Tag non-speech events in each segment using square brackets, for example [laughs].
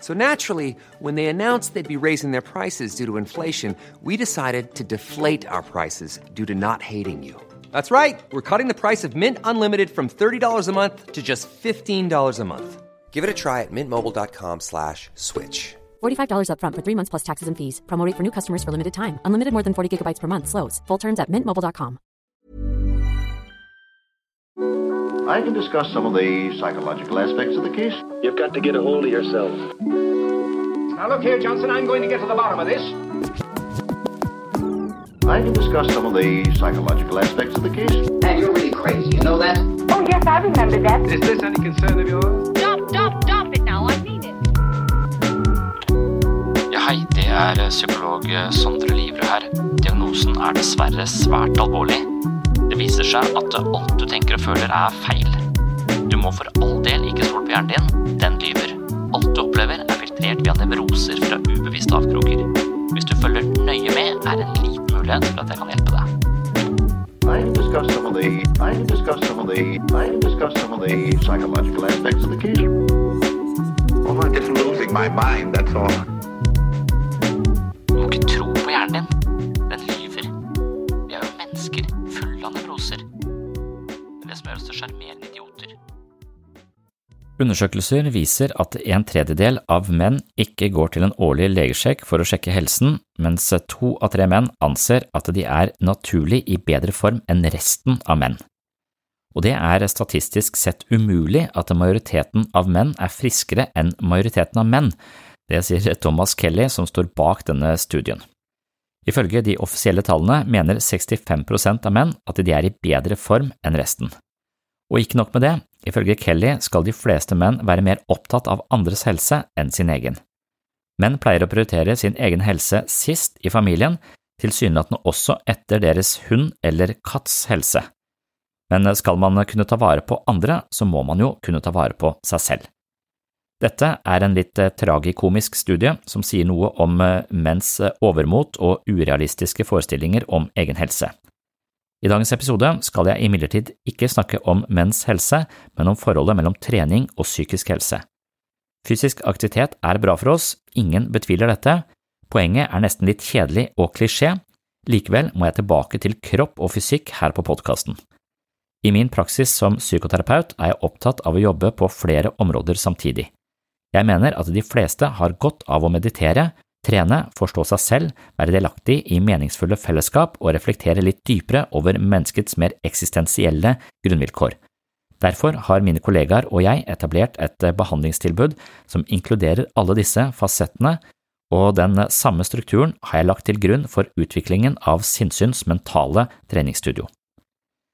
So naturally, when they announced they'd be raising their prices due to inflation, we decided to deflate our prices due to not hating you. That's right. We're cutting the price of Mint Unlimited from $30 a month to just $15 a month. Give it a try at mintmobile.com slash switch. $45 upfront for three months plus taxes and fees. Promo rate for new customers for limited time. Unlimited more than 40 gigabytes per month. Slows. Full terms at mintmobile.com. I can discuss some of the psychological aspects of the case. You've got to get a hold of yourself. Now look here, Johnson, I'm going to get to the bottom of this. I can discuss some of the psychological aspects of the case. And you're really crazy, you know that? Oh, yes, I remember that. Is this any concern of yours? Stop, stop, stop it now, I mean it. Ja, hei, det er psykolog Sondre Livre her. Diagnosen er dessverre svært alvorlig. Det viser seg at alt du tenker og føler er feil. Du må for all del ikke stole på hjernen din, via fra ubevisste avkroker. Hvis du følger nøye med, er det en liten mulighet for at jeg kan hjelpe deg. I discuss some of the I discuss some of the I discuss some of the psychological aspects of the case. Well, I'm just losing my mind, that's all. Undersøkelser viser at en tredjedel av menn ikke går til en årlig legesjekk for å sjekke helsen, mens to av tre menn anser at de er naturlig i bedre form enn resten av menn. Og det er statistisk sett umulig at majoriteten av menn er friskere enn majoriteten av menn, det sier Thomas Kelly som står bak denne studien. Ifølge de offisielle tallene mener 65% av menn at de er i bedre form enn resten. Og ikke nok med det, ifølge Kelly skal de fleste menn være mer opptatt av andres helse enn sin egen. Menn pleier å prioritere sin egen helse sist i familien, tilsynelatende også etter deres hund eller katts helse. Men skal man kunne ta vare på andre, så må man jo kunne ta vare på seg selv. Dette er en litt tragikomisk studie som sier noe om menns overmot og urealistiske forestillinger om egen helse. I dagens episode skal jeg imidlertid ikke snakke om menns helse, men om forholdet mellom trening og psykisk helse. Fysisk aktivitet er bra for oss, ingen betviler dette, poenget er nesten litt kjedelig og klisjé, likevel må jeg tilbake til kropp og fysikk her på podkasten. I min praksis som psykoterapeut er jeg opptatt av å jobbe på flere områder samtidig. Jeg mener at de fleste har godt av å meditere, trene, forstå seg selv, være delaktig i meningsfulle fellesskap og reflektere litt dypere over menneskets mer eksistensielle grunnvilkår. Derfor har mine kollegaer og jeg etablert et behandlingstilbud som inkluderer alle disse fasettene, og den samme strukturen har jeg lagt til grunn for utviklingen av Sinnsyns mentale treningsstudio.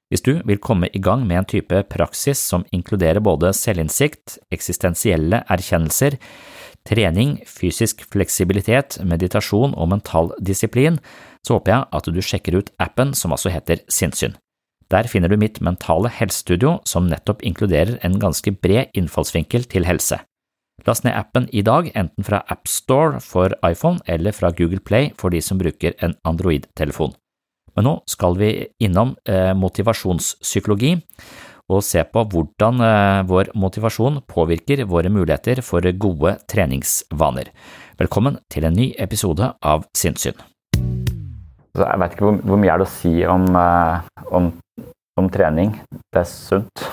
Hvis du vil komme i gang med en type praksis som inkluderer både selvinnsikt, eksistensielle erkjennelser, trening, fysisk fleksibilitet, meditasjon og mental disiplin, så håper jeg at du sjekker ut appen som altså heter Sinnsyn. Der finner du mitt mentale helsestudio som nettopp inkluderer en ganske bred innfallsvinkel til helse. Last ned appen i dag, enten fra AppStore for iPhone eller fra Google Play for de som bruker en Android-telefon. Men nå skal vi innom eh, motivasjonspsykologi og se på hvordan eh, vår motivasjon påvirker våre muligheter for gode treningsvaner. Velkommen til en ny episode av Sinnssyn. Jeg vet ikke hvor, hvor, mye er det å si om, eh, om, om, trening. Det er sunt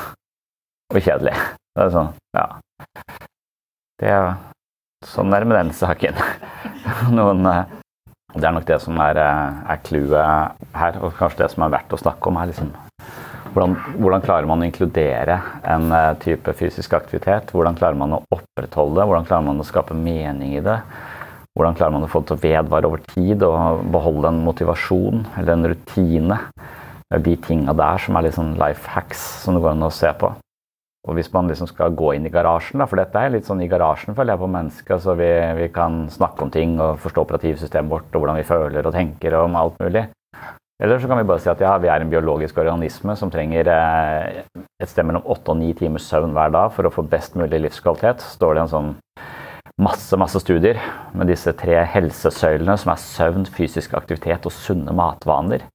og kjedelig. Det er sånn, ja. Det er, sånn er det med den saken. [laughs] Noen det er nok det som er, er clouet her, og kanskje det som er verdt å snakke om. er liksom hvordan, hvordan, klarer man å inkludere en uh, type fysisk aktivitet? Hvordan klarer man å opprettholde det? Hvordan klarer man å skape mening i det? Hvordan klarer man å få det til å vedvare over tid og beholde en motivasjon eller en rutine? De tinga der som er litt sånn life hacks som det går an å se på. Og hvis man liksom skal gå inn i garasjen, da, for dette er litt sånn i garasjen føler jeg på mennesket, så vi, vi kan snakke om ting og forstå operativsystemet vårt og hvordan vi føler og tenker og om alt mulig. Eller så kan vi bare si at ja, vi er en biologisk organisme som trenger eh, et sted mellom åtte og ni timers søvn hver dag for å få best mulig livskvalitet. står det en sånn masse masse studier med disse tre helsesøylene, som er søvn, fysisk aktivitet og sunne matvaner.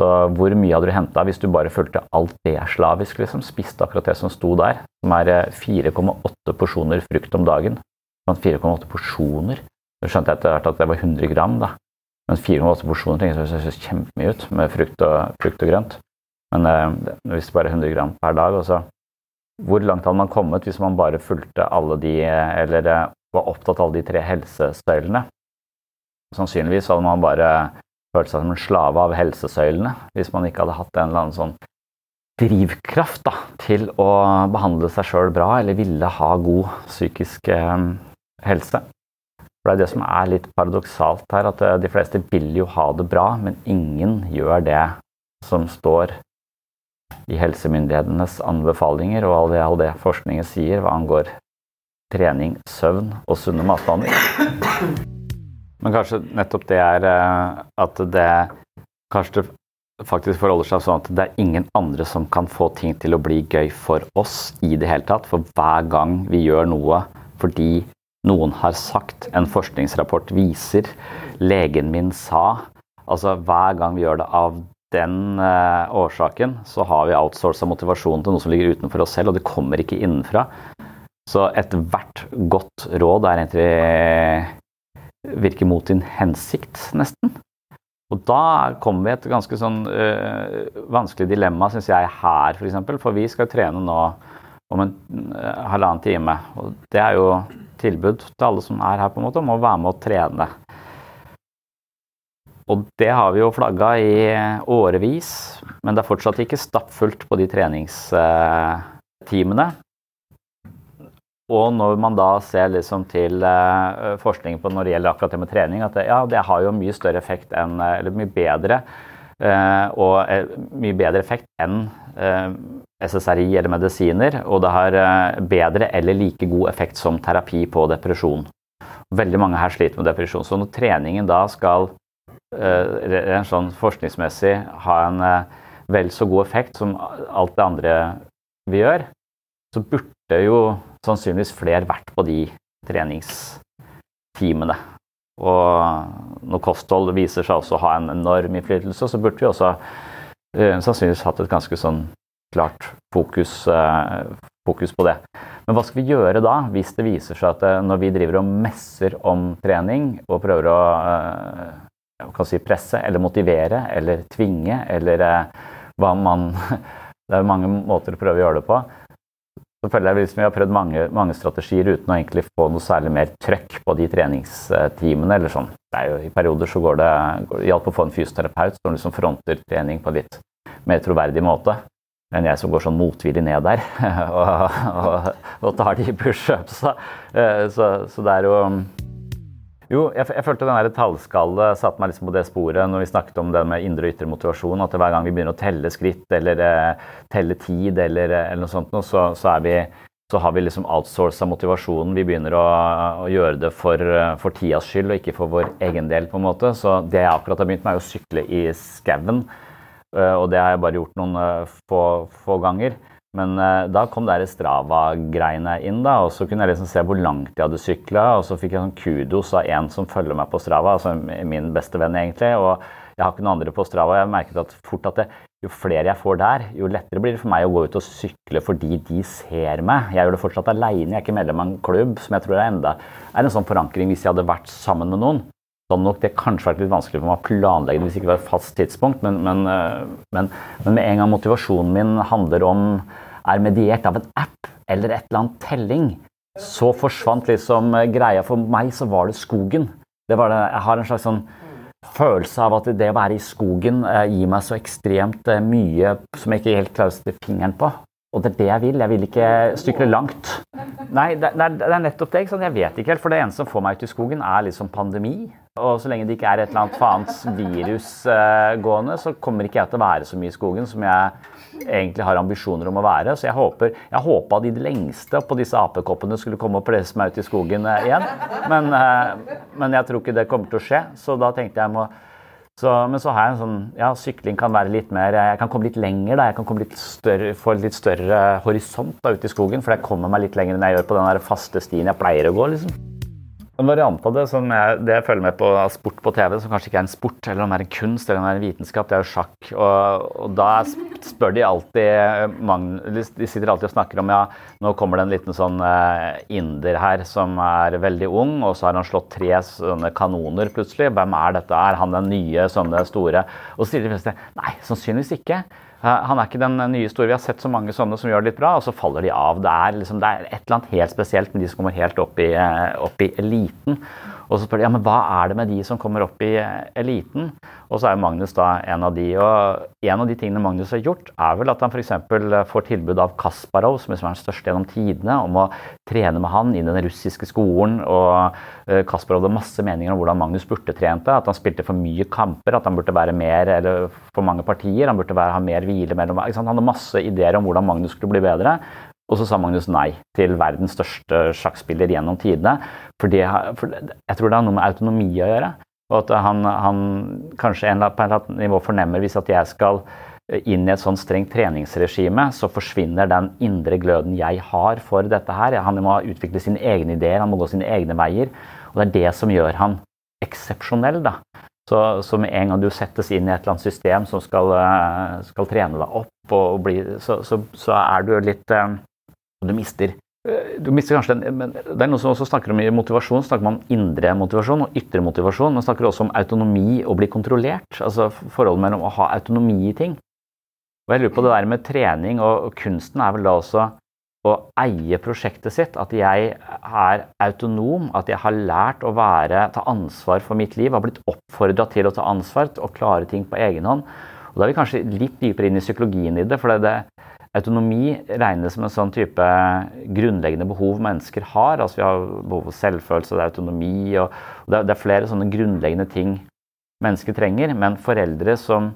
Så hvor mye hadde du henta hvis du bare fulgte alt det slavisk? liksom, Spiste akkurat det som sto der, som er 4,8 eh, porsjoner frukt om dagen. 4,8 porsjoner. Så skjønte jeg etter hvert at det var 100 gram. da. Men 4,8 porsjoner tenker jeg høres kjempemye ut med frukt og, frukt og grønt. Men eh, hvis det bare er 100 gram per dag også, Hvor langt hadde man kommet hvis man bare fulgte alle de, eller eh, var opptatt av alle de tre helsesøylene? Sannsynligvis hadde man bare følt seg som en slave av helsesøylene hvis man ikke hadde hatt en eller annen sånn drivkraft da, til å behandle seg sjøl bra eller ville ha god psykisk eh, helse. For Det er det som er litt paradoksalt her, at eh, de fleste vil jo ha det bra, men ingen gjør det som står i helsemyndighetenes anbefalinger og all det, all det forskningen sier hva angår trening, søvn og sunne matvaner. Men kanskje nettopp det er eh, at det kanskje det faktisk forholder seg sånn at det er ingen andre som kan få ting til å bli gøy for oss i det hele tatt. For hver gang vi gjør noe fordi noen har sagt, en forskningsrapport viser, legen min sa. Altså hver gang vi gjør det av den uh, årsaken, så har vi outsourca motivasjonen til noe som ligger utenfor oss selv, og det kommer ikke innenfra. Så ethvert godt råd er egentlig virker mot din hensikt, nesten. Og da kommer vi i et ganske sånn øh, vanskelig dilemma, syns jeg, her f.eks. For, eksempel, for vi skal trene nå om en øh, halvannen time. Og det er jo tilbud til alle som er her, på en måte, om å være med og trene. Og det har vi jo flagga i årevis, men det er fortsatt ikke stappfullt på de treningstimene. Og når man da ser liksom til uh, forskning på når det gjelder akkurat det med trening, at det, ja, det har jo mye større effekt enn, eller mye bedre, uh, og mye bedre effekt enn SSRI eller medisiner, og det har eh, bedre eller like god effekt som terapi på depresjon. Veldig mange her sliter med depresjon. Så når treningen da skal uh, sånn forskningsmessig ha en vel så god effekt som alt det andre vi gjør, så burde jo sannsynligvis flere vært på de treningstimene. Og når kosthold viser seg også å ha en enorm innflytelse, så burde vi også uh, sannsynligvis hatt et ganske sånn klart fokus, eh, fokus, på det. Men hva skal vi gjøre da, hvis det viser seg at eh, når vi driver og messer om trening og prøver å eh, si presse eller motivere eller tvinge eller hva man [laughs] Det er mange måter å prøve å gjøre det på. Så føler jeg liksom vi har prøvd mange, mange, strategier uten å egentlig få noe særlig mer trøkk på de treningstimene. eller sånn. Det er jo, I perioder så går det, går det hjalp å få en fysioterapeut som liksom fronter trening på en litt mer troverdig måte enn jeg som går sånn motvillig ned der [laughs] og, og, og tar de pushups. Eh, så, så det er jo jo, jeg, jeg følte den tallskallet satte meg liksom på det sporet når vi snakket om det med indre og ytre motivasjon. At hver gang vi begynner å telle skritt eller eh, telle tid eller, uh, eller noe sånt, så, så, vi, så, har vi liksom outsourca motivasjonen. Vi begynner å, å gjøre det for, uh, for, tidas skyld og ikke for vår egen del. på en måte. Så det jeg akkurat har begynt med, er å sykle i skauen. Eh, og det har jeg bare gjort noen eh, få, få ganger. Men uh, da kom der Strava-greiene inn, da, og så kunne jeg liksom se hvor langt jeg hadde sykla. Og så fikk jeg sånn kudos av en som følger meg på Strava, altså min beste venn egentlig. Og jeg har ikke noen andre på Strava. Jeg merket at fort at det, jo flere jeg får der, jo lettere blir det for meg å gå ut og sykle fordi de ser meg. Jeg gjør det fortsatt aleine, jeg er ikke medlem av en klubb, som jeg tror er enda er en sånn forankring hvis jeg hadde vært sammen med noen. Hadde nok det kanskje vært litt vanskelig for meg å planlegge det hvis det ikke var et fast tidspunkt, men, men, eh, men, men, med en gang motivasjonen min handler om er mediert av en app eller et eller annet telling, så forsvant liksom greia. For meg så var det skogen. Det var det, jeg har en slags sånn følelse av at det å være i skogen eh, gir meg så ekstremt eh, mye som jeg ikke helt klarer å sette fingeren på. Og det er det jeg vil. Jeg vil ikke stykle langt. Nei, det, det, er, nettopp det. Jeg vet ikke helt. For det eneste som får meg ut i skogen, er liksom pandemi. Og så lenge det ikke er et eller annet faens virus uh, gående, så kommer ikke jeg til å være så mye i skogen som jeg egentlig har ambisjoner om å være. Så jeg håper jeg håpa de lengste på disse apekoppene skulle komme og presse meg ut i skogen uh, igjen. Men, uh, men jeg tror ikke det kommer til å skje. Så da tenkte jeg må så, men så har jeg en sånn Ja, sykling kan være litt mer Jeg kan komme litt lenger, da. Jeg kan litt større, få litt større horisont da ute i skogen. For jeg kommer meg litt lenger enn jeg gjør på den der faste stien jeg pleier å gå, liksom. En variant av det som jeg, det jeg følger med på av sport på TV, som kanskje ikke er en sport, eller om det er en kunst eller om det er en vitenskap, det er jo sjakk. Og, og da spør de alltid De sitter alltid og snakker om ja, nå kommer det en liten sånn uh, inder her som er veldig ung, og så har han slått tre sånne kanoner plutselig. Hvem er dette? Er han den nye sånne store? Og så sier de fleste nei, sannsynligvis ikke. Han er ikke den nye store. Vi har sett så mange sånne som gjør det litt bra, og så faller de av. Det er, liksom, det er et eller annet helt spesielt med de som kommer helt opp i, eh, opp i eliten. Og så spør de ja, men hva er det med de som kommer opp i eh, eliten. Og så er Magnus da en av de. Og en av de tingene Magnus har gjort, er vel at han f.eks. får tilbud av Kasparov, som liksom er den største gjennom tidene, om å trene med han i den russiske skolen. Og Kasparov hadde masse meninger om hvordan Magnus burde trente. At han spilte for mye kamper, at han burde være mer, eller for mange partier. Han burde være, ha mer hvile mellom Han hadde masse ideer om hvordan Magnus skulle bli bedre. Og så sa Magnus nei til verdens største sjakkspiller gjennom tidene. For, det, for jeg tror det har noe med autonomi å gjøre. Og at han, han kanskje en, på et nivå fornemmer hvis at jeg skal inn i et sånn strengt treningsregime, så forsvinner den indre gløden jeg har for dette her. Han må utvikle sine egne ideer, han må gå sine egne veier. Og det er det som gjør han eksepsjonell. da. Så, så, med en gang du settes inn i et eller annet system som skal, eh, skal trene deg opp, og bli, så, så, så, er du litt eh, Du mister eh, du mister kanskje den, men Det er noen som også snakker om i motivasjon snakker man om indre motivasjon og ytre motivasjon. Man snakker også om autonomi og bli kontrollert. altså Forholdet mellom å ha autonomi i ting. Og jeg lurer på det der med trening og, kunsten er vel da også å eie prosjektet sitt. At jeg er autonom, at jeg har lært å være, ta ansvar for mitt liv. Har blitt oppfordra til å ta ansvar og klare ting på egen hånd. Og Da er vi kanskje litt dypere inn i psykologien i det. for det, Autonomi regnes som en sånn type grunnleggende behov mennesker har. altså Vi har behov for selvfølelse, det er autonomi og, det, er, er flere sånne grunnleggende ting mennesker trenger. Men foreldre som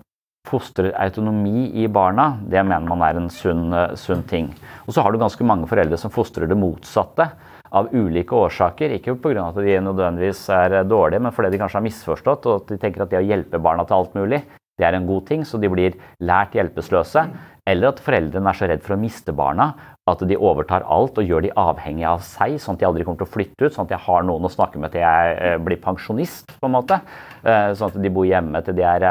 fostrer autonomi i barna, det mener man er en sunn, sunn ting. Og så har du ganske mange foreldre som fostrer det motsatte. Av ulike årsaker. Ikke pga. at de nødvendigvis er dårlige, men fordi de kanskje har misforstått og at de tenker at det å hjelpe barna til alt mulig, det er en god ting, så de blir lært hjelpeløse. Eller at foreldrene er så redd for å miste barna at de overtar alt og gjør de avhengige av seg, sånn at de aldri kommer til å flytte ut. Sånn at jeg har noen å snakke med til jeg eh, blir pensjonist, på en måte. Eh, sånn at de bor hjemme til de er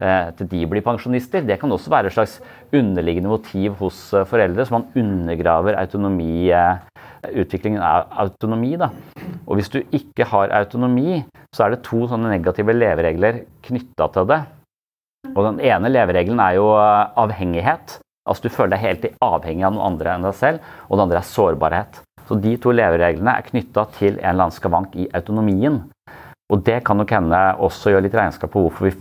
Eh, til de blir pensjonister. Det kan også være et slags underliggende motiv hos foreldre, så man undergraver autonomi, utviklingen av autonomi. Da. Og hvis du ikke har autonomi, så er det to sånne negative leveregler knytta til det. Og den ene leveregelen er jo avhengighet. Altså du føler deg helt avhengig av noen andre enn deg selv. Og det andre er sårbarhet. Så de to levereglene er knytta til en eller annen skavank i autonomien. Og det kan nok hende også gjøre litt regnskap på hvorfor vi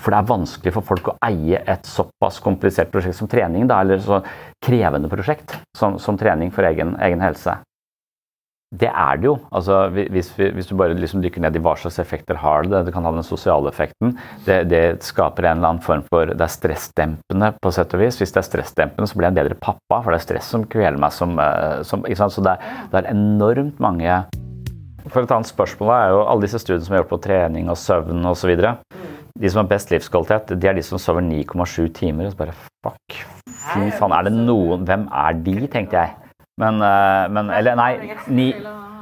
for det er vanskelig for folk å eie et såpass komplisert prosjekt som trening, da, eller så krevende prosjekt som, som trening for egen, egen, helse. Det er det jo. Altså, hvis, hvis, du bare liksom dykker ned i hva slags effekter har det, det kan ha den sosiale effekten. Det, det, skaper en eller annen form for Det er stressdempende på sett og vis. Hvis det er stressdempende, så blir jeg en bedre pappa, for det er stress som kveler meg som, som ikke sant? Så det, det er enormt mange For et annet spørsmål er jo alle disse studiene som er gjort på trening og søvn osv de som har best livskvalitet, de er de som sover 9,7 timer. Og så bare fuck, fy faen, er det noen Hvem er de, tenkte jeg. Men, eh, men Eller nei,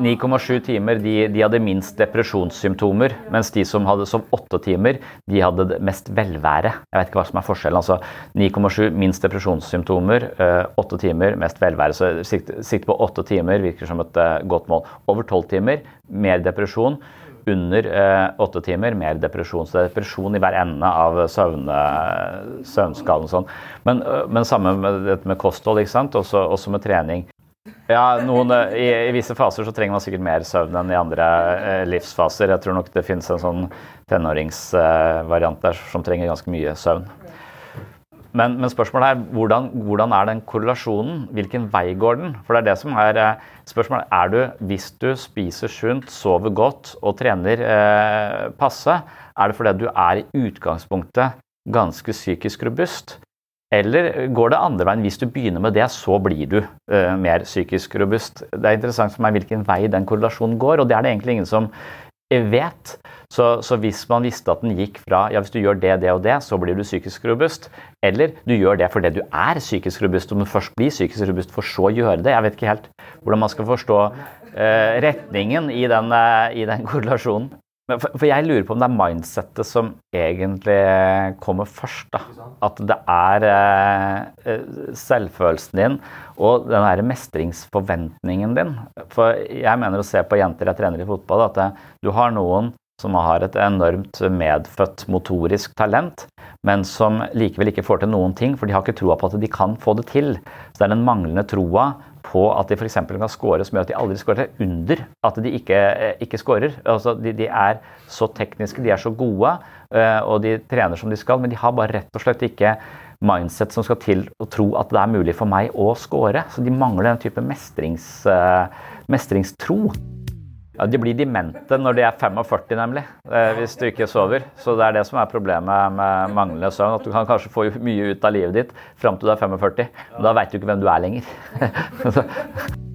9,7 timer, de, de, hadde minst depresjonssymptomer. Mens de som hadde som 8 timer, de hadde mest velvære. Jeg vet ikke hva som er forskjellen. altså 9,7 minst depresjonssymptomer, 8 eh, timer mest velvære. Så sikt på 8 timer virker som et eh, godt mål. Over 12 timer mer depresjon under åtte timer, mer depresjon. Så det er depresjon i hver ende av søvne, søvnskalaen. Sånn. Men, men samme med med kosthold, ikke sant? Også, også med trening. Ja, noen, i, i, visse faser så trenger man sikkert mer søvn enn i andre eh, livsfaser. Jeg tror nok det finnes en sånn tenåringsvariant eh, der som trenger ganske mye søvn. Men, men spørsmålet er hvordan, hvordan, er den korrelasjonen? Hvilken vei går den? For det er det som er eh, spørsmålet. Er du, hvis du spiser sunt, sover godt og trener eh, passe, er det fordi du er i utgangspunktet ganske psykisk robust? Eller går det andre veien? Hvis du begynner med det, så blir du uh, mer psykisk robust. Det er interessant for meg hvilken vei den korrelasjonen går, og det er det egentlig ingen som vet. Så, så, hvis man visste at den gikk fra ja, hvis du gjør det, det og det, så blir du psykisk robust, eller du gjør det fordi du er psykisk robust, og du først blir psykisk robust for så å gjøre det Jeg vet ikke helt hvordan man skal forstå uh, retningen i den, uh, i den korrelasjonen. For, jeg lurer på om det er mindsettet som egentlig kommer først. da. At det er eh, selvfølelsen din og den der mestringsforventningen din. For jeg mener å se på jenter jeg trener i fotball, at det, du har noen som har et enormt medfødt motorisk talent, men som likevel ikke får til noen ting, for de har ikke troa på at de kan få det til. Så det er den manglende troa på at de f.eks. kan score som gjør at de aldri scorer. Det under at de ikke, eh, ikke scorer. Altså, de, de, er så tekniske, de er så gode, eh, og de trener som de skal, men de har bare rett og slett ikke mindset som skal til å tro at det er mulig for meg å score. Så de mangler den type mestrings, eh, mestringstro. Ja, De blir demente når de er 45, nemlig, eh, hvis du ikke sover. Så det er det som er problemet med manglende søvn. At du kan kanskje få mye ut av livet ditt fram til du er 45. Men da veit du ikke hvem du er lenger. [laughs]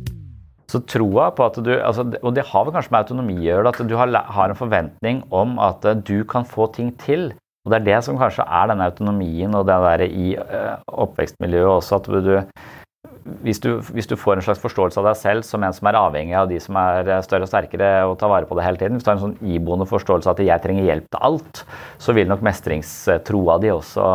Så troa på at du altså, Og det har vel kanskje med autonomi å gjøre, at du har, en forventning om at eh, du kan få ting til. Og det er det som kanskje er denne autonomien og det der i uh, oppvekstmiljøet også, at du, hvis du, hvis du, får en slags forståelse av deg selv som en som er avhengig av de som er større og sterkere og tar vare på det hele tiden, hvis du har en sånn iboende forståelse av at jeg trenger hjelp til alt, så vil nok mestringstroa di også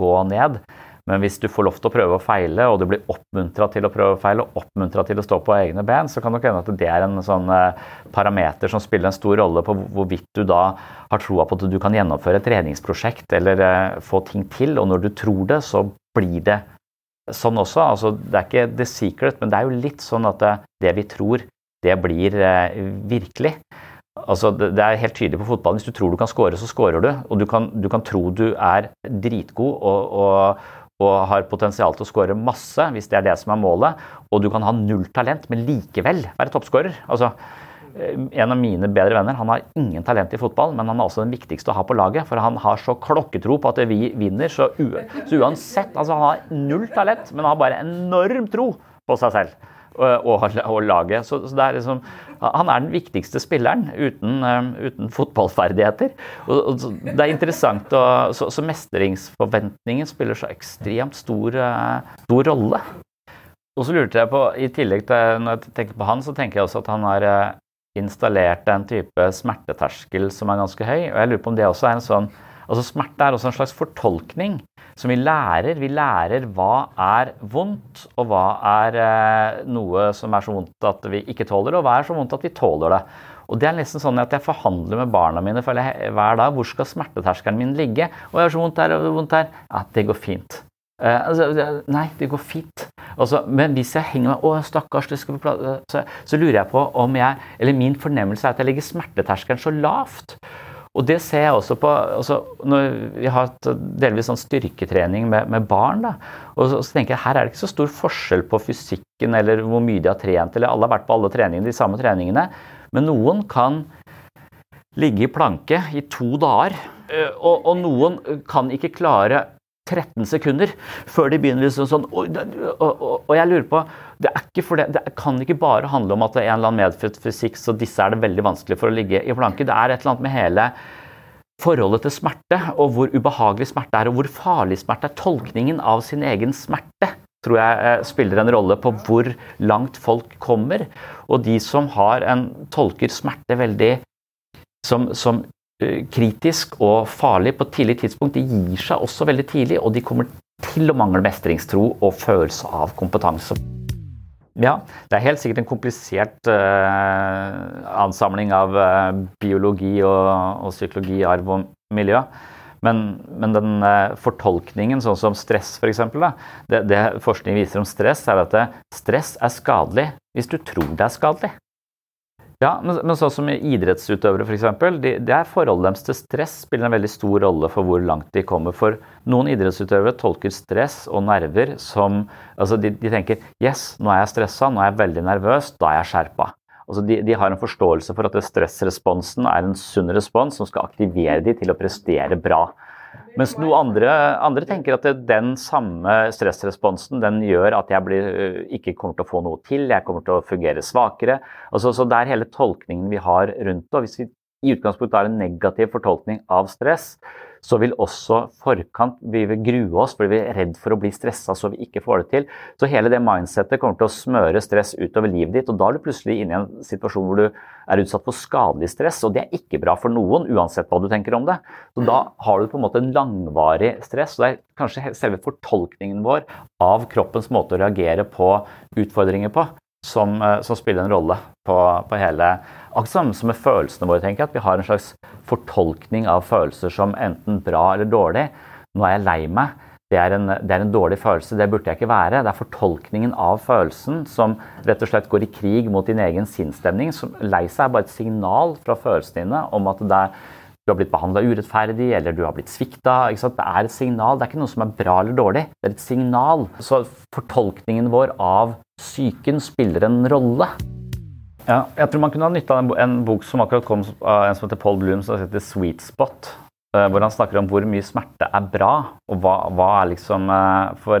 gå ned. Men hvis du får lov til å prøve å feile, og du blir oppmuntra til å prøve å feile, og oppmuntra til å stå på egne ben, så kan det hende at det er en sånn eh, parameter som spiller en stor rolle på hvorvidt du da har troa på at du kan gjennomføre et treningsprosjekt eller eh, få ting til. Og når du tror det, så blir det sånn også. Altså, det er ikke the secret, men det er jo litt sånn at det, vi tror, det blir eh, virkelig. Altså, det, er helt tydelig på fotballen. Hvis du tror du kan score, så scorer du. Og du kan, du kan tro du er dritgod og, og, og, har potensial til å score masse, hvis det er det som er målet. Og du kan ha null talent, men likevel være toppskårer. Altså, en av mine bedre venner han har ingen talent i fotball, men han er også den viktigste å ha på laget. For han har så klokketro på at vi vinner. Så, så uansett altså Han har null talent, men han har bare enorm tro på seg selv og, og, og laget. Så, så er liksom, han er den viktigste spilleren uten, um, uten fotballferdigheter. Og, og, det er interessant å, så, så, mestringsforventningen spiller så ekstremt stor, stor rolle. Og så lurte jeg på, i tillegg til Når jeg tenker på han, så tenker jeg også at han har installert en type smerteterskel som er ganske høy. og jeg lurer på om det også er en sånn, altså Smerte er også en slags fortolkning som vi lærer. Vi lærer hva er vondt, og hva er eh, noe som er så vondt at vi ikke tåler, det, og hva er så vondt at vi tåler det. Og det er nesten sånn at Jeg forhandler med barna mine hver dag. Hvor skal smerteterskelen min ligge? Og jeg har så vondt her og vondt her. Ja, det går fint. Uh, altså, nei, det går fint. Altså, men hvis jeg henger meg Å, stakkars, det skal vi så, så lurer jeg på om jeg Eller min fornemmelse er at jeg legger smerteterskelen så lavt. Og det ser jeg også på altså, når Vi har hatt delvis sånn styrketrening med, med barn. Da, og så, så, tenker jeg her er det ikke så stor forskjell på fysikken eller hvor mye de har trent. eller Alle har vært på alle treningene, de samme treningene. Men noen kan ligge i planke i to dager. Eh, og, og noen kan ikke klare 13 sekunder før de begynner liksom sånn og, og, og, jeg lurer på det, det, det, kan ikke bare handle om at det er en eller annen medfødt fysikk, så disse er det veldig vanskelig for å ligge i planke. Det er et eller annet med hele forholdet til smerte, og hvor ubehagelig smerte er, og hvor farlig smerte er. Tolkningen av sin egen smerte tror jeg eh, spiller en rolle på hvor langt folk kommer. Og de som har en tolker smerte veldig som, som kritisk og farlig på et tidlig tidspunkt, de gir seg også veldig tidlig, og de kommer til å mangle mestringstro og følelse av kompetanse. Ja, det er helt sikkert en komplisert uh, ansamling av uh, biologi og, og, psykologi, arv og miljø. Men, men den uh, fortolkningen, sånn som stress f.eks., det, det forskning viser om stress, er at stress er skadelig hvis du tror det er skadelig. Ja, men, men sånn som idrettsutøvere f.eks. For de, er forholdet deres til stress spiller en veldig stor rolle for hvor langt de kommer. For noen idrettsutøvere tolker stress og nerver som altså de, de tenker yes, nå er jeg stressa, nå er jeg veldig nervøs, da er jeg skjerpa. Altså de, de, har en forståelse for at stressresponsen er en sunn respons som skal aktivere de til å prestere bra. Mens noen andre, andre, tenker at den samme stressresponsen den gjør at jeg blir, øh, ikke kommer til å få noe til, jeg kommer til å fungere svakere. Altså, så Det er hele tolkningen vi har rundt det. og Hvis vi i utgangspunktet har en negativ fortolkning av stress, så vil også forkant vi vil grue oss fordi vi er redd for å bli stressa så vi ikke får det til. Så hele det mindsettet kommer til å smøre stress utover livet ditt, og da er du plutselig inne i en situasjon hvor du er utsatt for skadelig stress, og det er ikke bra for noen, uansett hva du tenker om det. Så da har du på en måte en langvarig stress, og det er kanskje selve fortolkningen vår av kroppens måte å reagere på utfordringer på, som, eh, som spiller en rolle på, på hele Akkurat som med følelsene våre. tenker jeg, At vi har en slags fortolkning av følelser som enten bra eller dårlig. Nå er jeg lei meg. Det er, en, det er, en, dårlig følelse, det burde jeg ikke være. Det er fortolkningen av følelsen som rett og slett går i krig mot din egen sinnsstemning. Lei seg er bare et signal fra følelsene dine om at er, du har blitt behandla urettferdig eller du har blitt svikta. Det er et signal, det er ikke noe som er bra eller dårlig. Det er et signal. Så fortolkningen vår av psyken spiller en rolle. Ja, jeg tror man kunne ha nytta en, bok som akkurat kom av en som heter Paul Bloom, som heter Sweet Spot. Uh, hvor han snakker om hvor mye smerte er bra, og hva, hva er liksom uh, for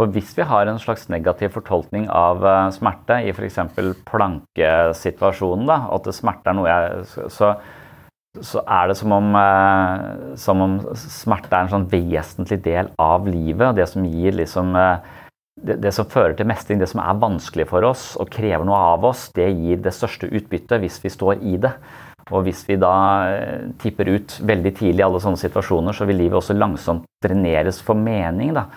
For hvis vi har en slags negativ fortolkning av uh, smerte i f.eks. plankesituasjonen, da, at smerte er noe jeg så, så er det som om, uh, som om, smerte er en sånn vesentlig del av livet. Det som gir liksom uh, det, det, som fører til mestring, det som er vanskelig for oss og krever noe av oss, det gir det største utbyttet hvis vi står i det. Og hvis vi da eh, tipper ut veldig tidlig i alle sånne situasjoner, så vil livet også langsomt dreneres for mening. da.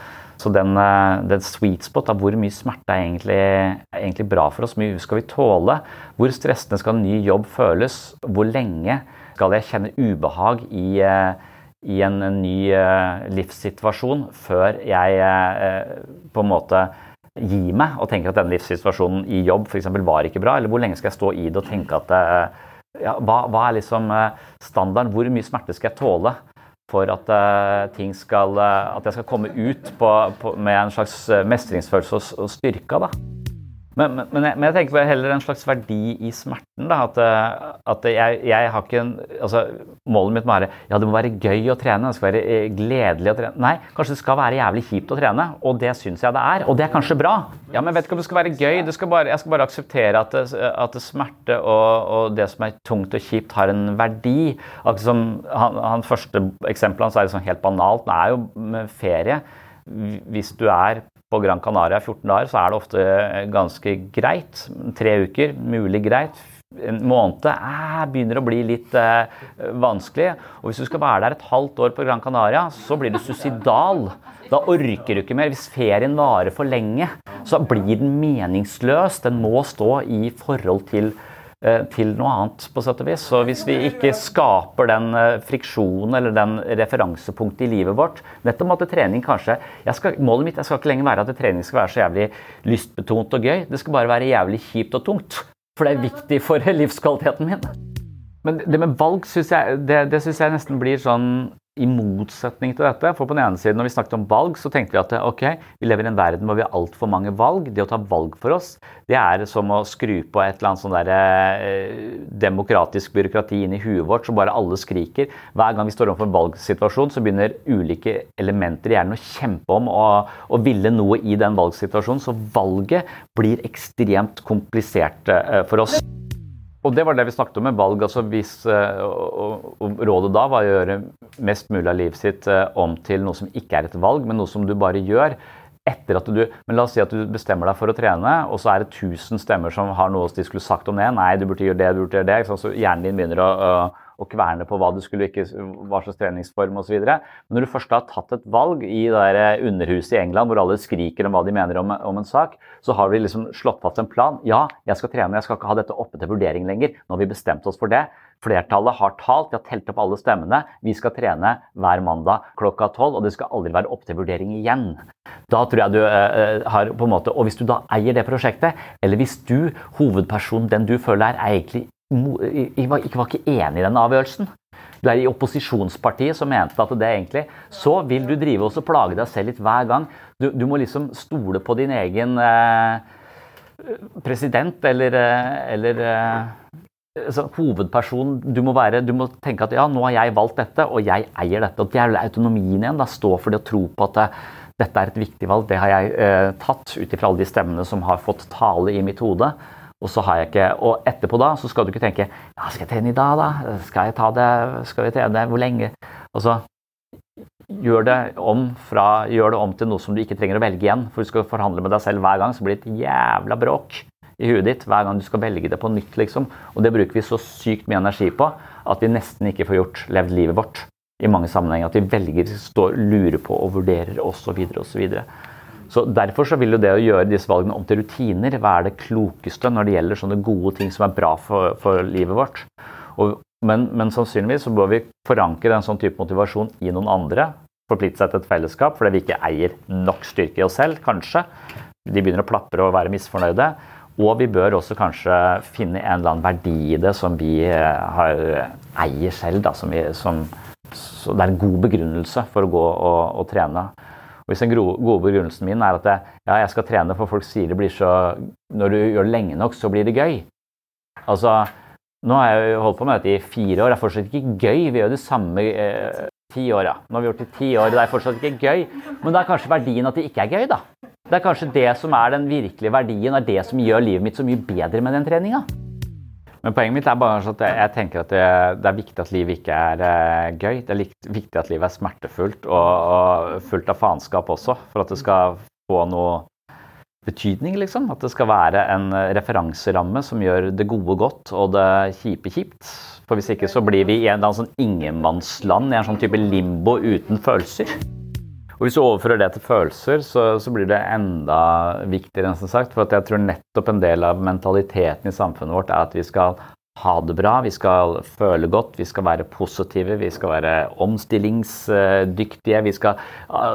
Så den, eh, den sweet spot av hvor mye smerte er egentlig, er egentlig bra for oss, hvor mye skal vi tåle, hvor stressende skal en ny jobb føles, hvor lenge skal jeg kjenne ubehag i, eh, i en, en ny livssituasjon før jeg på en måte gir meg og tenker at denne livssituasjonen i jobb eksempel, var ikke bra, eller hvor lenge skal jeg stå i det og tenke at ja, hva, hva, er liksom eh, standarden? Hvor mye smerte skal jeg tåle for at, uh, ting skal, uh, at jeg skal komme ut på, på, med en slags mestringsfølelse og, og styrke? da? Men, men, men, jeg, tenker på heller en slags verdi i smerten. Da. At, eh, at jeg, jeg, har ikke en, altså, Målet mitt må være ja, det må være gøy å trene. Det skal være eh, gledelig å trene. Nei, kanskje det skal være jævlig kjipt å trene. Og det syns jeg det er. Og det er kanskje bra. Ja, Men vet ikke om det skal være gøy. Skal bare, jeg skal bare akseptere at, det, at smerte og, og, det som er tungt og kjipt, har en verdi. Akkurat som han, han første eksempelet hans er liksom helt banalt. Det er jo med ferie. Hvis du er på Gran Canaria 14 dager, så er det ofte ganske greit. Tre uker, mulig greit. en måned eh, begynner å bli litt eh, vanskelig. Og hvis du skal være der et halvt år på Gran Canaria, så blir du suicidal. Da orker du ikke mer. Hvis ferien varer for lenge, så blir den meningsløs. Den må stå i forhold til, til noe annet, på sett og vis. Så hvis vi ikke skaper den eh, friksjonen eller den referansepunktet i livet vårt Nettopp om at trening kanskje skal, Målet mitt jeg skal ikke lenger være at trening skal være så jævlig lystbetont og gøy. Det skal bare være jævlig kjipt og tungt. For det er viktig for [laughs] livskvaliteten min. Men det med valg syns jeg, det, det synes jeg nesten blir sånn i motsetning til dette. For på den ene siden, når vi snakket om valg, så tenkte vi at ok, vi lever i en verden hvor vi har altfor mange valg. Det å ta valg for oss, det er som å skru på et eller annet sånn der, eh, demokratisk byråkrati inn i huet vårt, så bare alle skriker. Hver gang vi står overfor en valgsituasjon, så begynner ulike elementer i hjernen å kjempe om å ville noe i den valgsituasjonen. Så valget blir ekstremt komplisert eh, for oss. Og det var det vi snakket om med valg. altså hvis, eh, og, og Rådet da var å gjøre mest mulig av livet sitt eh, om til noe som ikke er et valg, men noe som du bare gjør. etter at du, men La oss si at du bestemmer deg for å trene, og så er det 1000 stemmer som har noe de skulle sagt om det. Nei, du burde gjøre det, du burde gjøre det. Så hjernen din begynner å, og kverne på hva du skulle ikke, hva slags treningsform osv. Men når du først har tatt et valg i det der underhuset i England hvor alle skriker om hva de mener om, om en sak, så har vi liksom slått fast en plan. Ja, jeg skal trene, jeg skal ikke ha dette oppe til vurdering lenger. Nå har vi bestemt oss for det. Flertallet har talt, de har telt opp alle stemmene. Vi skal trene hver mandag klokka tolv, og det skal aldri være opp til vurdering igjen. Da tror jeg du eh, har på en måte, Og hvis du da eier det prosjektet, eller hvis du, hovedpersonen, den du føler er, er egentlig ikke var, ikke var ikke enig i den avgjørelsen. Du er i opposisjonspartiet som mente at det egentlig Så vil du drive og plage deg selv litt hver gang. Du, du må liksom stole på din egen eh, president eller, eh, eller eh, altså, hovedperson. Du må, være, du må, tenke at ja, nå har jeg valgt dette, og jeg eier dette. og Det er autonomien igjen. da, Stå for det å tro på at det, eh, dette er et viktig valg. Det har jeg eh, tatt ut ifra alle de stemmene som har fått tale i mitt hode. Og så har jeg ikke, og etterpå da så skal du ikke tenke ja, skal jeg trene i dag, da? Skal jeg ta det? Skal vi trene? Hvor lenge? Og så gjør det, om fra, gjør det om til noe som du ikke trenger å velge igjen. For du skal forhandle med deg selv hver gang, så blir det et jævla bråk i huet ditt hver gang du skal velge det på nytt. liksom. Og det bruker vi så sykt mye energi på at vi nesten ikke får gjort levd livet vårt i mange sammenhenger. At vi velger, står, lurer på og vurderer osv. osv. Så Derfor så vil jo det å gjøre disse valgene om til rutiner være det klokeste når det gjelder sånne gode ting som er bra for, for livet vårt. Og, men, men, sannsynligvis så bør vi forankre en sånn type motivasjon i noen andre. Forplikte seg til et fellesskap fordi vi ikke eier nok styrke i oss selv, kanskje. De begynner å plapre og være misfornøyde. Og vi bør også kanskje finne en eller annen verdi i det som vi eh, har, eier selv. Da, som vi, som, så det er en god begrunnelse for å gå og, og trene. Og hvis den gode begrunnelsen min er at jeg, ja, jeg skal trene for folk sier det blir så Når du gjør det lenge nok, så blir det gøy. Altså, nå har jeg holdt på med dette i fire år. Det er fortsatt ikke gøy. Vi gjør det samme eh, ti år, ja. Nå har vi gjort det i ti år, det er fortsatt ikke gøy. Men det er kanskje verdien at det ikke er gøy, da. Det er kanskje det som er den virkelige verdien, er det som gjør livet mitt så mye bedre med den treninga. Men poenget mitt er bare at jeg tenker at det, det er viktig at livet ikke er uh, gøy. Det er viktig at livet er smertefullt og, og, fullt av faenskap også, for at det skal få noe betydning, liksom. At det skal være en referanseramme som gjør det gode godt og det kjipe kjipt. For hvis ikke så blir vi i en sånn ingenmannsland, i en sånn type limbo uten følelser. Og Hvis du overfører det til følelser, så, så blir det enda viktigere. enn sagt, for jeg tror nettopp en del av mentaliteten i samfunnet vårt er at vi skal ha det bra, vi skal føle godt, vi skal være positive, vi skal være omstillingsdyktige. Skal,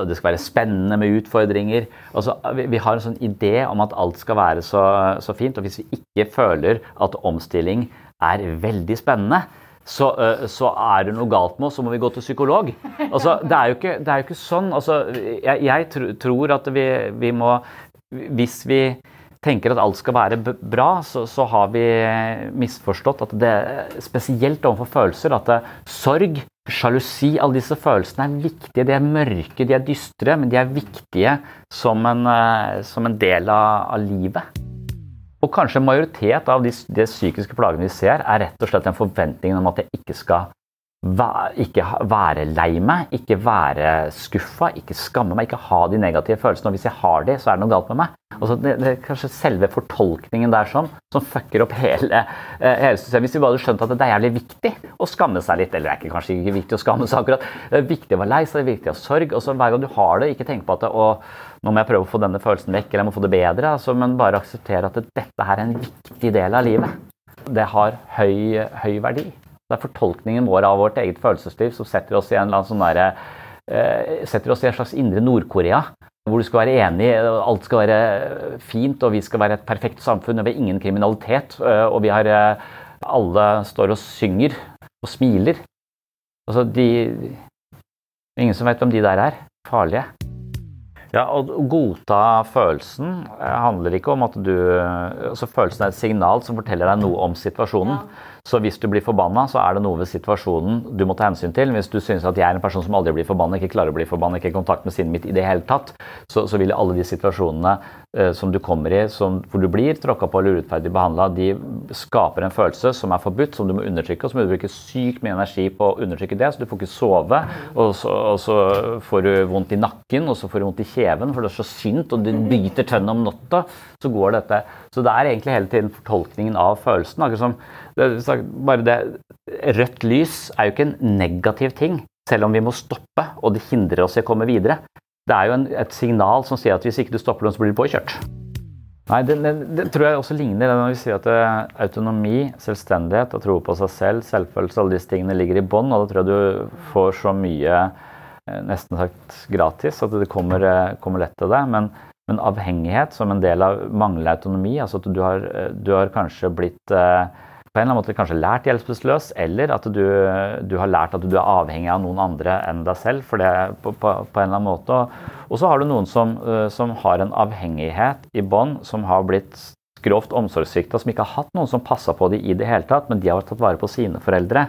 det skal være spennende med utfordringer. Altså, vi, har en sånn idé om at alt skal være så, så fint. Og hvis vi ikke føler at omstilling er veldig spennende, så, uh, så, er det noe galt med oss, så må vi gå til psykolog. Altså, det, er ikke, det, er jo ikke, sånn. Altså, jeg, jeg tr tror at vi, vi, må Hvis vi tenker at alt skal være bra, så, så, har vi misforstått at det Spesielt overfor følelser. At det, sorg, sjalusi, alle disse følelsene er viktige. De er mørke, de er dystre, men de er viktige som en, uh, som en del av, av livet. Og kanskje majoritet av de, de, psykiske plagene vi ser, er rett og slett en forventning om at jeg ikke skal ikke være lei meg, ikke være skuffa, ikke skamme meg, ikke ha de negative følelsene. Og hvis jeg har de, så er det noe galt med meg. Altså, det, det, er kanskje selve fortolkningen der sånn, som fucker opp hele, eh, hele systemet. Hvis vi bare hadde skjønt at det er jævlig viktig å skamme seg litt, eller det er kanskje ikke viktig å skamme seg akkurat, det er viktig å være lei seg, det er viktig å ha sorg. og så Hver gang du har det, ikke tenk på at det, å, nå må jeg prøve å få denne følelsen vekk, eller jeg må få det bedre, altså, men bare akseptere at dette her er en viktig del av livet. Det har høy, høy verdi. Det er fortolkningen vår av vårt eget følelsesliv som setter oss i en, sånn der, eh, setter oss i en slags indre Nord-Korea. Hvor du skal være enig, alt skal være fint, og vi skal være et perfekt samfunn. og Vi har ingen kriminalitet, uh, og vi har uh, Alle står og synger og smiler. Altså, de Ingen som vet hvem de der er. Farlige. Ja, Å godta følelsen handler ikke om at du altså Følelsen er et signal som forteller deg noe om situasjonen. Ja. Så hvis du blir forbanna, så er det noe ved situasjonen du må ta hensyn til. Hvis du synes at jeg er en person som aldri blir forbanna, ikke klarer å bli forbanna, ikke i kontakt med sinnet mitt i det hele tatt, så, så vil alle de situasjonene eh, som du kommer i, som, hvor du blir tråkka på eller urettferdig behandla, de skaper en følelse som er forbudt, som du må undertrykke. Og så må du bruke sykt mye energi på å undertrykke det, så du får ikke sove. Og så, og så får du vondt i nakken, og så får du vondt i kjeven, for det er så synt, og du biter tennene om natta. Så går dette. Så det er egentlig hele tiden fortolkningen av følelsen. akkurat som det, bare det, Rødt lys er jo ikke en negativ ting, selv om vi må stoppe og det hindrer oss i å komme videre. Det er jo en, et signal som sier at hvis ikke du stopper så blir du påkjørt. Nei, det, det, det, tror jeg også ligner når vi sier at uh, autonomi, selvstendighet og tro på seg selv, selvfølelse, alle disse tingene ligger i bånn. Og da tror jeg du får så mye uh, nesten sagt gratis at det kommer, uh, kommer lett til deg. Men, avhengighet som en del av manglende autonomi, altså at du har, du har kanskje blitt på en eller annen måte kanskje lært hjelpeløs, eller at du, du, har lært at du er avhengig av noen andre enn deg selv. for det på, på, på en eller annen måte. Og så har du noen som, eh, som har en avhengighet i bånd, som har blitt grovt omsorgssvikta, som ikke har hatt noen som passa på dem i det hele tatt, men de har tatt vare på sine foreldre.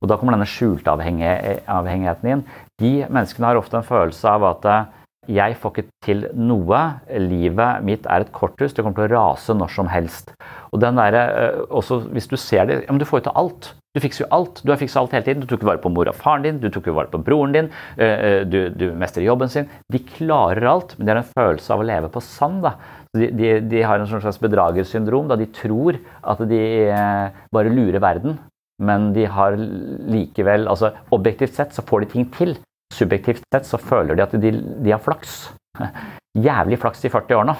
Og Da kommer denne skjulte avhengigheten inn. De menneskene har ofte en følelse av at eh, jeg får ikke til noe. Livet mitt er et korthus. Det kommer til å rase når som helst. Og den der, eh, også Hvis du ser det ja, men Du får jo til alt. Du fikser jo alt. Du har fiksa alt hele tiden. Du tok vare på mor og faren din, du tok jo vare på broren din, eh, eh, du, du mestrer jobben sin. De klarer alt, men de har en følelse av å leve på sand. da. De, de, de har en sånn slags bedragersyndrom. da De tror at de bare lurer verden, men de har likevel altså Objektivt sett så får de ting til subjektivt sett så føler de at de, de har flaks. [laughs] Jævlig flaks i 40 år nå.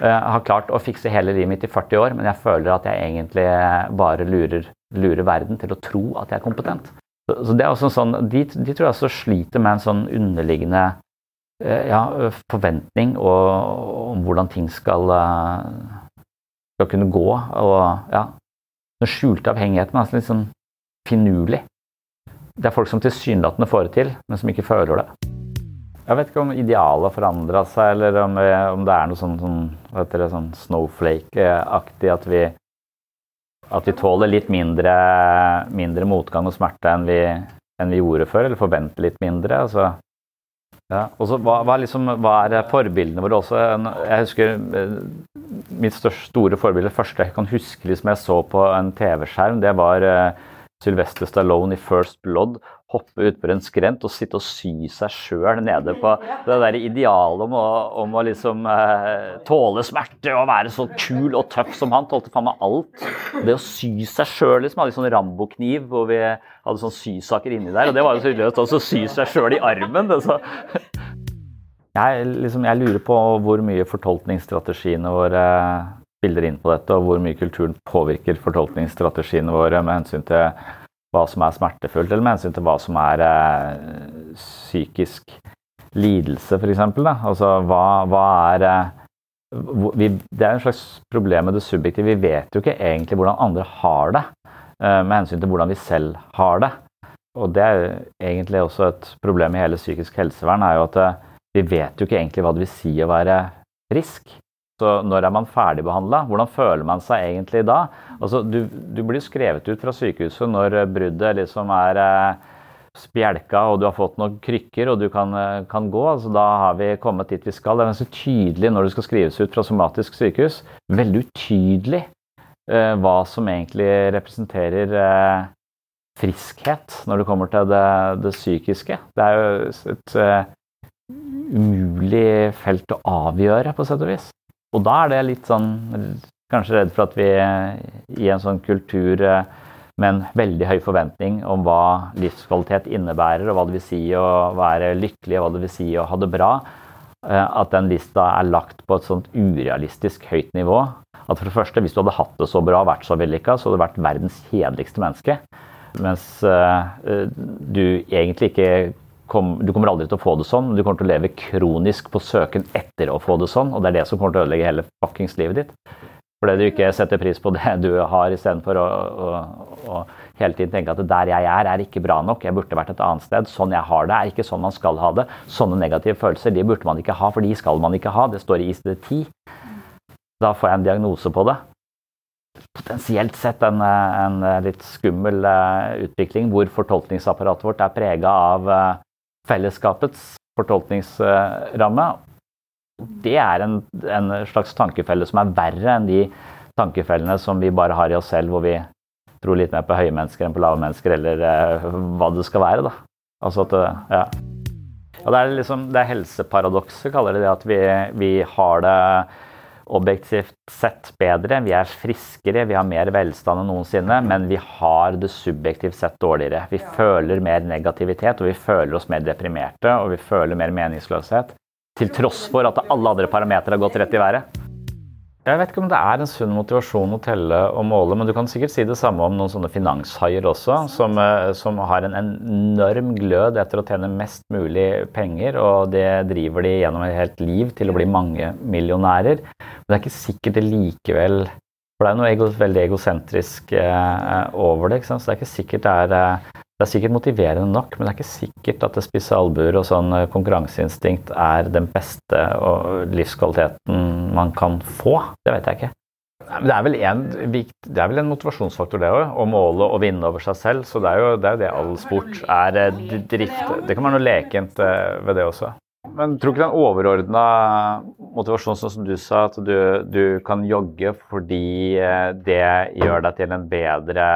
Jeg eh, har klart å fikse hele livet mitt i 40 år, men jeg føler at jeg egentlig bare lurer, lurer verden til å tro at jeg er kompetent. Så det er også sånn, de, de tror jeg også sliter med en sånn underliggende eh, ja, forventning om hvordan ting skal, eh, skal kunne gå. Og ja, den skjulte avhengigheten er altså litt sånn finurlig. Det er folk som tilsynelatende får det til, men som ikke føler det. Jeg vet ikke om idealet har forandra seg, eller om, det er noe sånn, sånn, sånn snowflake-aktig at vi, at vi tåler litt mindre, mindre, motgang og smerte enn vi, enn vi, gjorde før, eller forventer litt mindre. Altså, ja. Også, hva, hva, liksom, hva, er forbildene våre også? Jeg husker eh, mitt største, store forbilde, første jeg kan huske liksom jeg så på en TV-skjerm, det var uh, Sylvester Stallone i First Blood hoppe utfor en skrent og sitte og sy seg sjøl nede på det der idealet om å, om å liksom eh, tåle smerte og være så kul og tøff som han. Tålte faen meg alt. Det å sy seg sjøl, liksom. Hadde sånn Rambo-kniv hvor vi hadde sånn sysaker inni der. Og det var jo så ille å sy seg sjøl i armen. Det, så. Jeg, liksom, jeg lurer på hvor mye fortolkningsstrategiene våre spiller inn på dette, og hvor mye kulturen påvirker fortolkningsstrategiene våre med hensyn til hva som er smertefullt, eller med hensyn til hva som er eh, psykisk lidelse, f.eks. Altså hva, hva er eh, vi, Det er en slags problem med det subjektive. Vi vet jo ikke egentlig hvordan andre har det, eh, med hensyn til hvordan vi selv har det. Og det er egentlig også et problem i hele psykisk helsevern, er jo at vi vet jo ikke egentlig hva det vil si å være frisk. Så når er man ferdigbehandla? Hvordan føler man seg egentlig da? Altså, du, du, blir skrevet ut fra sykehuset når bruddet liksom er eh, spjelka og du har fått noen krykker og du kan, eh, kan, gå. Altså, da har vi kommet dit vi skal. Det er ganske tydelig når du skal skrives ut fra somatisk sykehus. Veldig utydelig eh, hva som egentlig representerer eh, friskhet når det kommer til det, det psykiske. Det er jo et uh, umulig felt å avgjøre, på sett og vis. Og da er det litt sånn Kanskje redd for at vi i en sånn kultur uh, med en veldig høy forventning om hva livskvalitet innebærer, og hva det vil si å være lykkelig, og hva det vil si å ha det bra, at den lista er lagt på et sånt urealistisk høyt nivå at for det første, hvis du hadde hatt det så bra og vært så vellykka, så hadde du vært verdens kjedeligste menneske. Mens uh, du egentlig ikke kom, Du kommer aldri til å få det sånn, du kommer til å leve kronisk på søken etter å få det sånn, og det er det som kommer til å ødelegge hele fuckings livet ditt. Fordi du ikke setter pris på det du har, istedenfor å, å, å hele tiden tenke at der jeg er, er ikke bra nok, jeg burde vært et annet sted. Sånn jeg har det, er ikke sånn man skal ha det. Sånne negative følelser de burde man ikke ha, for de skal man ikke ha. Det står i ICD-10. Da får jeg en diagnose på det. Potensielt sett en, en litt skummel eh, utvikling hvor fortolkningsapparatet vårt er prega av eh, fellesskapets fortolkningsramme. Det er en, en, slags tankefelle som er verre enn de tankefellene som vi bare har i oss selv, hvor vi tror litt mer på høye mennesker enn på lave mennesker, eller uh, hva det skal være. da. Altså at, ja. Og det er liksom, er helseparadokset, kaller de det, at vi, vi har det objektivt sett bedre, vi er friskere, vi har mer velstand enn noensinne, men vi har det subjektivt sett dårligere. Vi føler mer negativitet, og vi føler oss mer deprimerte, og vi føler mer meningsløshet. Til tross for at alle andre parametere har gått rett i været. Jeg vet ikke om det er en sunn motivasjon å telle og måle, men du kan sikkert si det samme om noen sånne finanshaier også, som, eh, som, har en enorm glød etter å tjene mest mulig penger, og det driver de gjennom et helt liv til å bli mange millionærer. Men det er ikke sikkert det likevel For det er noe ego, veldig egosentrisk eh, over det. Så det er ikke sikkert det er eh, det er sikkert motiverende nok, men det er ikke sikkert at det spisse albuer og sånn eh, konkurranseinstinkt er den beste livskvaliteten man kan få. Det vet jeg ikke. Det er vel en, er vel en motivasjonsfaktor, det òg. Å måle og vinne over seg selv. Så det er jo det, er det all sport er drift Det kan være noe lekent ved det også. Men tror du ikke den overordna motivasjonen, sånn som du sa, at du, du, kan jogge fordi det gjør deg til en bedre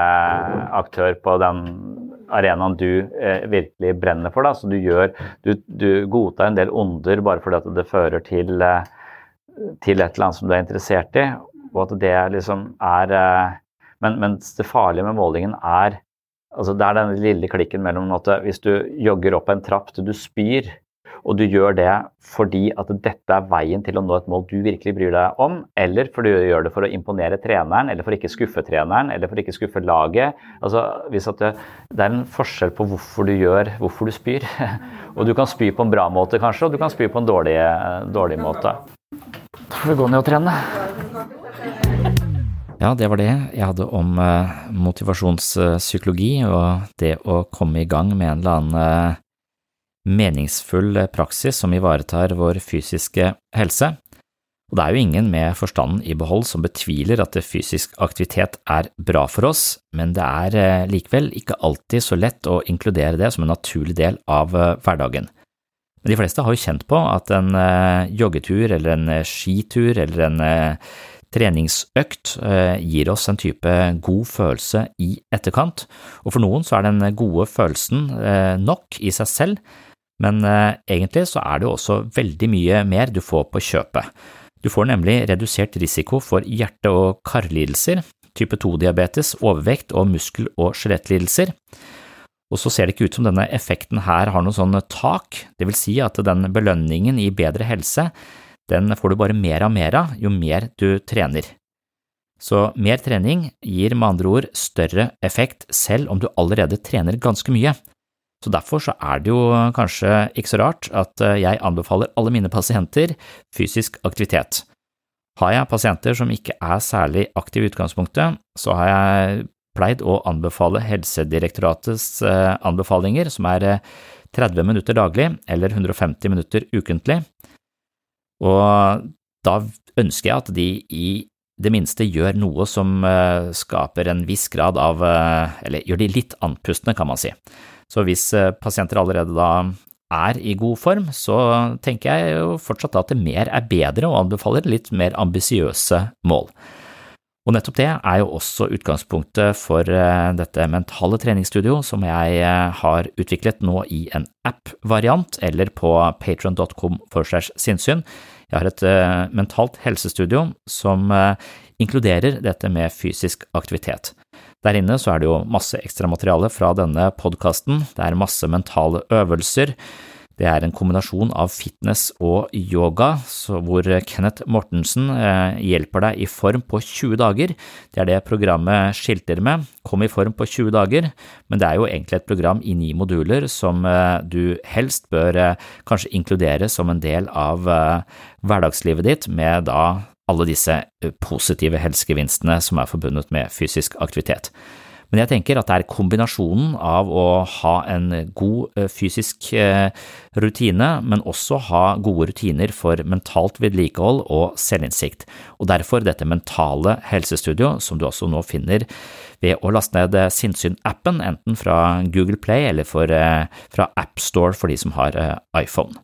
aktør på den arenaen du eh, virkelig brenner for. Da. Så du, gjør, du, du, godtar en del onder bare fordi at det fører til, eh, til, et eller annet som du er interessert i. Og at det liksom er eh, men, Mens det farlige med målingen er altså Det er den lille klikken mellom at hvis du jogger opp en trapp til du spyr, og du gjør det fordi at dette er veien til å nå et mål du virkelig bryr deg om, eller fordi du gjør det for å imponere treneren, eller for å ikke skuffe treneren, eller for å ikke skuffe laget. Altså, hvis det, det, er en forskjell på hvorfor du gjør, hvorfor du spyr. [laughs] Og du kan spy på en bra måte, kanskje, og du kan spy på en dårlig, dårlig måte. Da får vi gå ned og trene. Ja, det var det jeg hadde om uh, motivasjonspsykologi og det å komme i gang med en eller annen uh, meningsfull praksis som ivaretar vår fysiske helse. Og det er jo ingen med forstanden i behold som betviler at fysisk aktivitet er bra for oss, men det er eh, likevel ikke alltid så lett å inkludere det som en naturlig del av eh, hverdagen. Men de fleste har jo kjent på at en eh, joggetur eller en skitur eller en treningsøkt gir oss en type god følelse i etterkant, og for noen så er den gode følelsen nok i seg selv, men eh, egentlig så er det jo også veldig mye mer du får på kjøpet. Du får nemlig redusert risiko for hjerte- og karlidelser, type 2-diabetes, overvekt og muskel- og skjelettlidelser. Og så ser det ikke ut som denne effekten her har noe sånn tak, det vil si at den belønningen i bedre helse, den får du bare mer av mer av jo mer du trener. Så mer trening gir med andre ord større effekt selv om du allerede trener ganske mye, så Derfor så er det jo kanskje ikke så rart at eh, jeg anbefaler alle mine pasienter fysisk aktivitet. Har jeg pasienter som ikke er særlig aktive i utgangspunktet, så har jeg pleid å anbefale Helsedirektoratets eh, anbefalinger, som er 30 eh, minutter daglig eller 150 minutter ukentlig, og da ønsker jeg at de i det minste gjør noe som skaper en viss grad av, eller gjør de litt andpustne, kan man si. Så hvis eh, pasienter allerede da er i god form, så tenker jeg jo fortsatt at det mer er bedre og anbefaler litt mer ambisiøse mål. Og nettopp det er jo også utgangspunktet for eh, dette mentale treningsstudio som jeg eh, har utviklet nå i en app-variant, eller på patron.com for segs sinnssyn. Jeg har et mentalt helsestudio som inkluderer dette med fysisk aktivitet. Der inne så er det jo masse ekstramateriale fra denne podkasten, det er masse mentale øvelser, det er en kombinasjon av fitness og yoga, hvor Kenneth Mortensen eh, hjelper deg i form på 20 dager. Det er det programmet skilter med, kom i form på 20 dager, men det er jo egentlig et program i ni moduler som eh, du helst bør eh, kanskje inkludere som en del av hverdagslivet ditt, med da alle disse positive helsegevinstene som er forbundet med fysisk aktivitet. Men jeg tenker at det er kombinasjonen av å ha en god eh, fysisk eh, rutine, men også ha gode rutiner for mentalt vedlikehold og selvinnsikt, og derfor dette mentale helsestudio som du også nå finner ved å laste ned Sinnsyn-appen, enten fra Google Play eller for, eh, fra AppStore for de som har iPhone.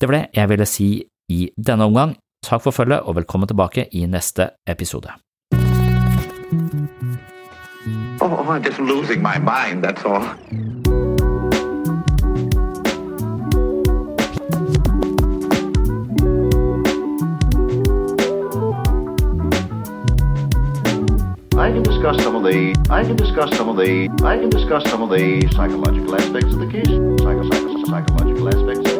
Det var det jeg ville si i denne omgang. Takk for følget, og velkommen tilbake i neste episode. Oh, I'm just losing my mind, that's all. I can discuss some of the I can discuss some of the I can discuss some of the psychological aspects of the case. Psycho, psycho, psychological aspects